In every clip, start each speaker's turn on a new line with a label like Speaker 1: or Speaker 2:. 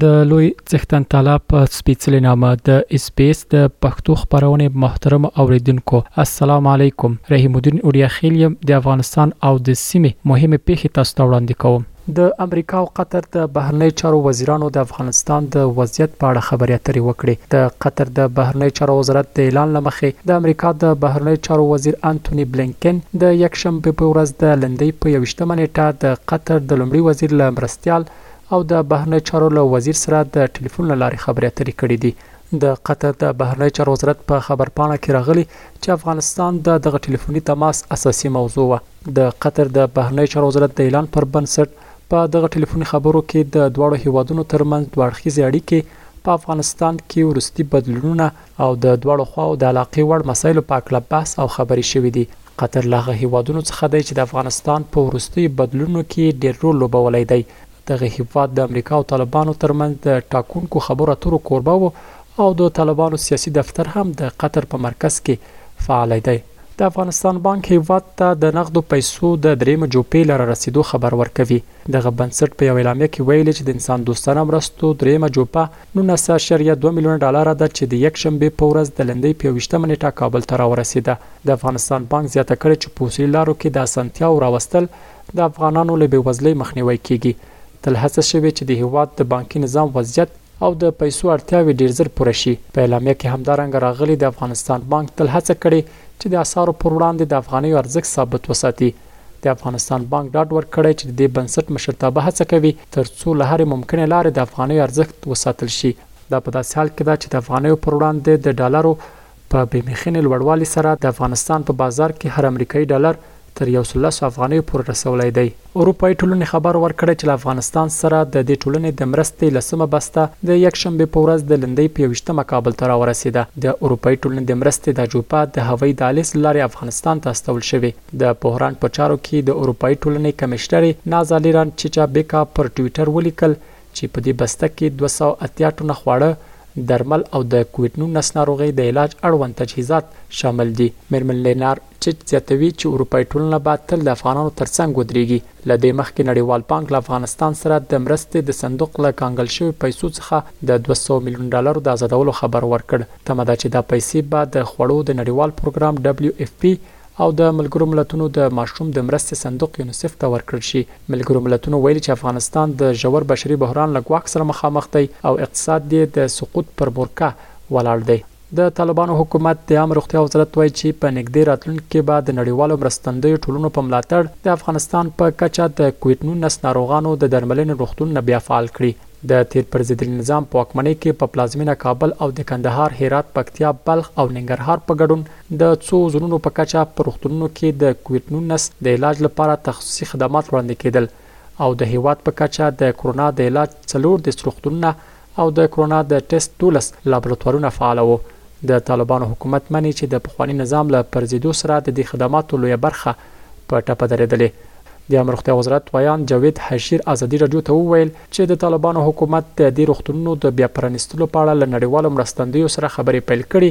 Speaker 1: د لوی څښتن تعالی په سپیڅلې نامه د اسپیس د پښتو خبرونه محترم اوریدونکو السلام علیکم رحیم الدین اوریا خیل یم د افغانستان او د سیمې مهمه پیښه تاسو ته وړاندې کوم د امریکا او قطر د بهرنی چارو وزیرانو د افغانستان د وضعیت په اړه خبرې اترې وکړې د قطر د بهرنی چارو وزارت د اعلان لمخې د امریکا د بهرنی چارو وزیر انټونی بلینکن د یکشنبه په ورځ د لندۍ په 21 نیټه د قطر د لومړي وزیر له مرستیال او د بهرنیو چارو له وزیر سره د ټلیفون له لارې خبرې اترې کړې دي. د قطر د بهرنیو چارو وزارت په خبرپاڼه کې راغلي چې افغانستان د دغه ټلیفوني تماس اساسي موضوع وه. د قطر د بهرنیو چارو وزارت د اعلان پر بنسټ په دغه ټلیفوني خبرو کې د دواړو هیوادونو ترمنځ دوه اړخیزې اړیکې، په افغانستان کې وروستي بدلونونه او د دواړو خواوو د علاقې وړ مسایلو په هکله بحث او خبرې شوې دي. قطر له هغه هیوادونو څخه دی چې د افغانستان په وروستیو بدلونونو کې ډیر رول لوبولی دی. دغه هیواد د امریکا او طالبانو ترمنځ د ټاکونکو خبرو اترو کوربه و او د طالبانو سیاسي دفتر هم د قطر په مرکز کې فعال دی. د افغانستان بانک هیواد ته د نغدو پیسو د دریمه جوپې له رارسیدو خبر ورکوي. دغه بنسټ په یوه اعلامیه کې ویلي چې د انسان دوستانه مرستو دریمه جوپه نو نهه اعشاریه دوه میلیونه ډالره ده چې د یکشنبې په ورځ د لندۍ په یوویشت مه نېټه کابل ته راورسېده. د افغانستان بانک زیاته کړې چې په اصولي لارو کې د اسانتیاوو راوستل د افغانانو له بې وزلۍ مخنیوی کېږي. تل هڅه شوې چې د هېواد د بانکي نظام وضعیت او د پیسو اړتیاوې ډېر زر پوره شي. په اعلامیه کې همدارنګه راغلي، د افغانستان بانک تل هڅه کړې چې د اسعارو پر وړاندې د افغانیو ارزښت ثابت وساتي. د افغانستان بانک ډاډ ورکړی چې د دې بنسټ مشرتابه هڅه کوي ترڅو له هرې ممکنې لارې د افغانیو ارزښت وساتل شي دا په داسې حال کې ده چې د افغانیو پر وړاندې د ډالرو په بېمخینې لوړوالي سره د افغانستان په بازار کې هر امریکایي ډالر تر یو سل لسو افغانیو پورې رسولی دی اروپایي ټولنې خبر ورکړی چې له افغانستان سره د دې ټولنې د مرستې لسمه بسته د یکشنبې په ورځ د لندۍ په یوویشتمه کابل ته راورسېده د اروپایي ټولنې د مرستې دا جوپه د هوایي دهلیز له لارې افغانستان ته استول شوې د بحران په چارو کې د اروپايي ټولنې کمېشنرې نازالیران چیچا بیکا پر ټویټر ولیکل چې په دې بسته کې دوه سوه اتیا ټنه خواړه، درمل او د کوویډ نولس ناروغۍ د علاج اړوند تجهیزات شامل دي. مېرمن لینار چیچ زیاتوي چې اروپايي ټولنه به تل د افغانانو ترڅنګ ودرېږي. له دې مخکې نړیوال بانک له افغانستان سره د مرستې د صندوق له کانګل شویو پیسو څخه د دوه سوه میلیون ډالرو د ازادولو خبر ورکړ. تمه ده چې دا پیسې به د خوړو د نړیوال پروګرام، ډبلیو ایف پي، او د ملګرو ملتونو د ماشوم د مرستې صندوق یونیسف ته ورکړل شي. ملګرو ملتونو ویلي چې افغانستان د ژور بشري بحران له ګواښ سره مخامخ دی او اقتصاد یې د سقوط پر مورکه ولاړ دی. د طالبانو حکومت د عامه روغتیا وزارت وايي چې په نږدې راتلونکي کې به د نړیوالو مرستندویو ټولنو په ملاتړ د افغانستان په کچه د کویډ نولس ناروغانو د درملنې روغتونونه بیا فعال کړي. د تېر پر ضدلي نظام په واکمنۍ کې په پلازمېنه کابل او د کندهار، هرات، پکتیا، بلخ او ننګرهار په ګډون د څو زونونو په کچه په روغتونونو کې د کوویډ نولس د علاج لپاره تخصصي خدمات وړاندې کېدل او د هېواد په کچه د کرونا د علاج څلور دېرش روغتونونه او د کرونا د ټېسټ دولس لابراتوارونه فعال وو. د طالبانو حکومت مني چې د پخواني نظام له پرځېدو سره د دې خدماتو لویه برخه په ټپه درېدلې. د عامه روغتیا وزارت ویاند جاوید حشیر ازادي راډیو ته وویل چې د طالبانو حکومت د دې روغتونونو د بیا پرانیستلو په اړه له نړیوالو مرستندویو سره خبرې پیل کړي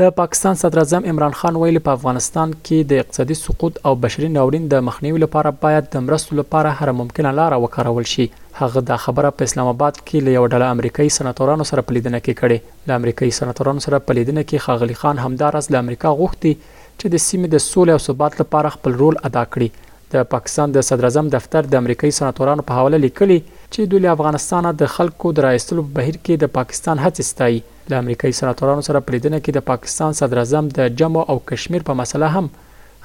Speaker 1: د پاکستان صدراعظم عمران خان ویلي، په افغانستان کې د اقتصادي سقوط او بشري ناورین د مخنیوي لپاره باید د مرستو لپاره هره ممکنه لاره وکارول شي. هغه دا خبره په اسلام اباد کې له یوه ډله امریکايي سناتورانو سره په لیدنه کې کړې. له امریکايي سناتورانو سره په لیدنه کې ښاغلي خان همدا راز له امریکا غوښتي چې د سیمې د سولې او ثبات لپاره خپل رول ادا کړي. د پاکستان د صدراعظم دفتر د امریکايي سناتورانو په حواله لیکلي چې دوی له افغانستانه د خلکو د را ایستلو په بهیر کې د پاکستان هڅې ستايي. له امریکايي سناتورانو سره په لیدنه کې د پاکستان صدراعظم د جمع او کشمیر په مسله هم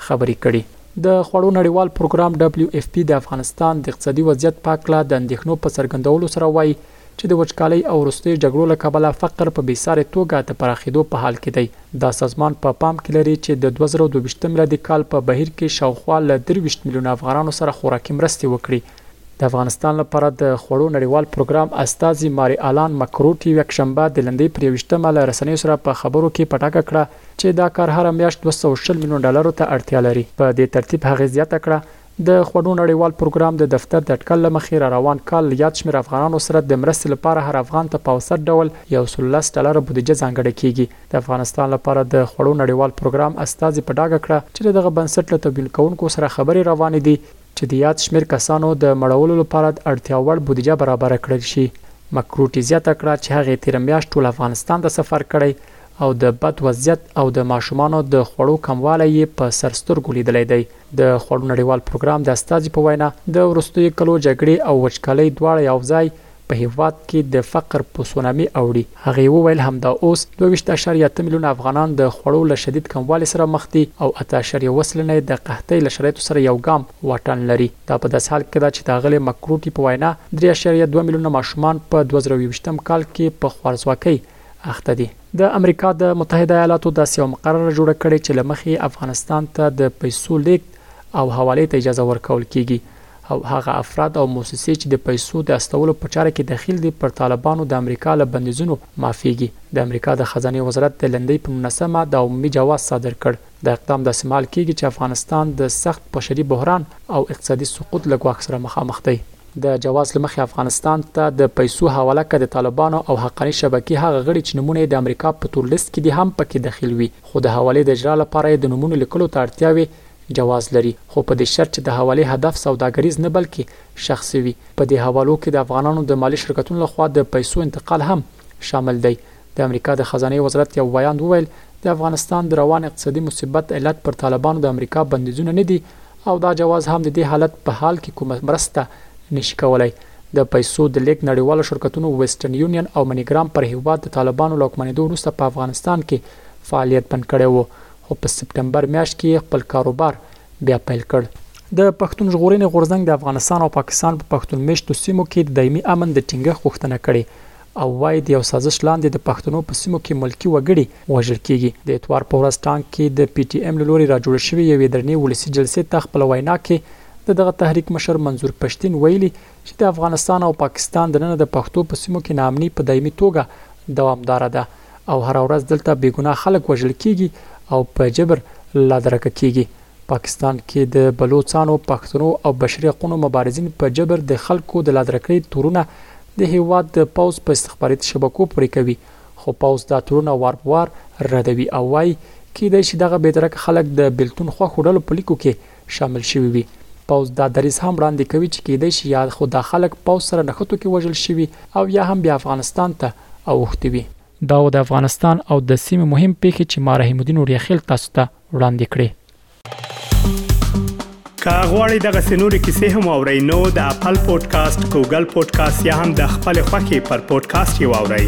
Speaker 1: خبرې کړي. د خوړو نړیوال پروګرام ډبلیو ایف پي د افغانستان د اقتصادي وضعیت په هکله د اندېښنو په څرګندولو سره وايي چې د وچکالۍ او وروستیو جګړو له کبله فقر په بېسارې توګه د پراخېدو په حال کې دی. دا سازمان په پام کې لري چې د دوه زره او دوه ویشت میلادي کال په بهیر کې شاوخوا له درویشت میلیونه افغانانو سره خوراکي مرستې وکړي. د افغانستان لپاره د خوړو نړیوال پروګرام استازي ماري الان مکروټي یکشنبه د لندۍ پر یوویشتمه له رسنیو سره په خبرو کې په ډاګه کړه چې دا کار هره میاشت دوه سوه شل میلیون ډالرو ته اړتیا لري. په دې ترتیب هغې زیاته کړه، د خوړو نړیوال پروګرام د دفتر د اټکل له مخې راروان کال له یاد شمېر افغانانو سره د مرستې لپاره هر افغان ته په اوسط ډول یو سلو لس ډالره بودجه ځانګړې کېږي. د افغانستان لپاره د خوړو نړیوال پروګرام استازي په ډاګه کړه چې د دغه بنسټ له تمویل کوونکو سره خبرې روانې دي چې د یاد شمېر کسانو د مړولو لپاره د اړتیا وړ بودجه برابره کړل شي. مکروټي زیاته کړه چې هغې تېره میاشت ټول افغانستان ته سفر کړی او د بد وضعیت او د ماشومانو د خوړو کموالی یې په سر سترګو لیدلی دی. د خوړو نړیوال پروګرام د استازي په وینا، د وروستیو کلو جګړې او وچکالۍ دواړه یوځای په هېواد کې د فقر په سونامي اوړي. هغې وویل، همدا اوس دوه ویشت اعشاریه اته میلیونه افغانان د خوړو له شدید کموالي سره مخ دي او اته اعشاریه اووه سلنه یې د قحطۍ له شرایطو سره یو ګام واټن لري. دا په داسې حال کې ده چې د اغلې مکروټي په وینا، درې اعشاریه دوه میلیونه ماشومان په دوه زره او یوویشتم کال کې په خوارځواکۍ اخته دي. د امریکا د متحده ایالاتو داسې یوه مقرره جوړه کړې چې له مخې یې افغانستان ته د پیسو لېږد او حوالې ته اجازه ورکول کېږي. او هغه افراد او موسسې چې د پیسو د استولو په چاره کې دخیل دي پر طالبانو د امریکا له بندیزونو معافیږي. د امریکا د خزانې وزارت د لندۍ په نولسمه دا عمومي جواز صادر کړ. دا اقدام داسې مهال کیږي چې افغانستان د سخت بشري بحران او اقتصادي سقوط له ګواښ سره مخامخ دی. د جواز له مخې افغانستان ته د پیسو حواله که د طالبانو او حقاني شبکې هغه غړي چې نومونه یې د امریکا په تور لیست کې دي هم پکې دخیل وي خو د حوالې د اجرا لپاره یې د نومونو لیکلو ته اړتیا وي جواز لري خو په دې شرط چې د حوالې هدف سوداګریز نه بلکې شخصي وي. په دې حوالو کې د افغانانو د مالي شرکتونو له خوا د پیسو انتقال هم شامل دی. د امریکا د خزانې وزارت یو ویاند وویل، د افغانستان د روان اقتصادي مصیبت علت پر طالبانو د امریکا بندیزونه نه دي او دا جواز هم د دې حالت په حال کې کومه مرسته نه شي کولای. د پیسو د لېږد نړیوالو شرکتونو ویسټرن یونین او منیګرام پر هېواد د طالبانو له واکمنېدو وروسته په افغانستان کې فعالیت بند کړی و او په سپټمبر میاشت کې یې خپل کاروبار بیا پیل کړ. د پښتون ژغورنې غورځنګ د افغانستان او پاکستان په پښتون مېشتو سیمو کې د دایمي امن د ټینګښت غوښتنه کړې او وايي، د یو سازش لاندې د پښتنو په سیمو کې ملکي وګړي وژل کېږي. د اتوار په ورځ ټانک کې د پي ټي ایم له لوري راجوړې شوې یوې درنې ولسي جلسې ته خپله وینا کې د دغه تحریک مشر منظور پشتین ویلي چې د افغانستان او پاکستان دننه د پښتو په سیمو کې ناامني په دایمي توګه دوامداره ده. او هره ورځ دلته بې ګناه خلک وژل کیږي او په جبر لا درکه کیږي پاکستان کې د بلوڅانو پښتنو او بشري حقوقو مبارزین په جبر د خلکو د لادرکړې تورونه د هیواد د پوز په استخباراتي شبکو پورې کوي خو پوز دا تورونه وار په وار ردوي او وایي کیدای شي دغه بې درکه خلک د بلتون خوښو ډلو په لیکو کې شامل شوي وي. پوځ دا دریځ هم وړاندې کوي چې کیدای شي یا خو دا خلک پوځ سره نښتو کې وژل شوي او یا هم بیا افغانستان ته اوښتي وي. دا وو د افغانستان او د سیمې مهم پیښې چې ما رحیم الدین وریاخیل تاسو ته وړاندې کړې.
Speaker 2: که غواړئ دغسې نورې کیسې هم واورئ نو د اپل پوډکاسټ، ګوګل پوډکاسټ یا هم د خپلې خوښې پر پوډکاسټ یې واورئ.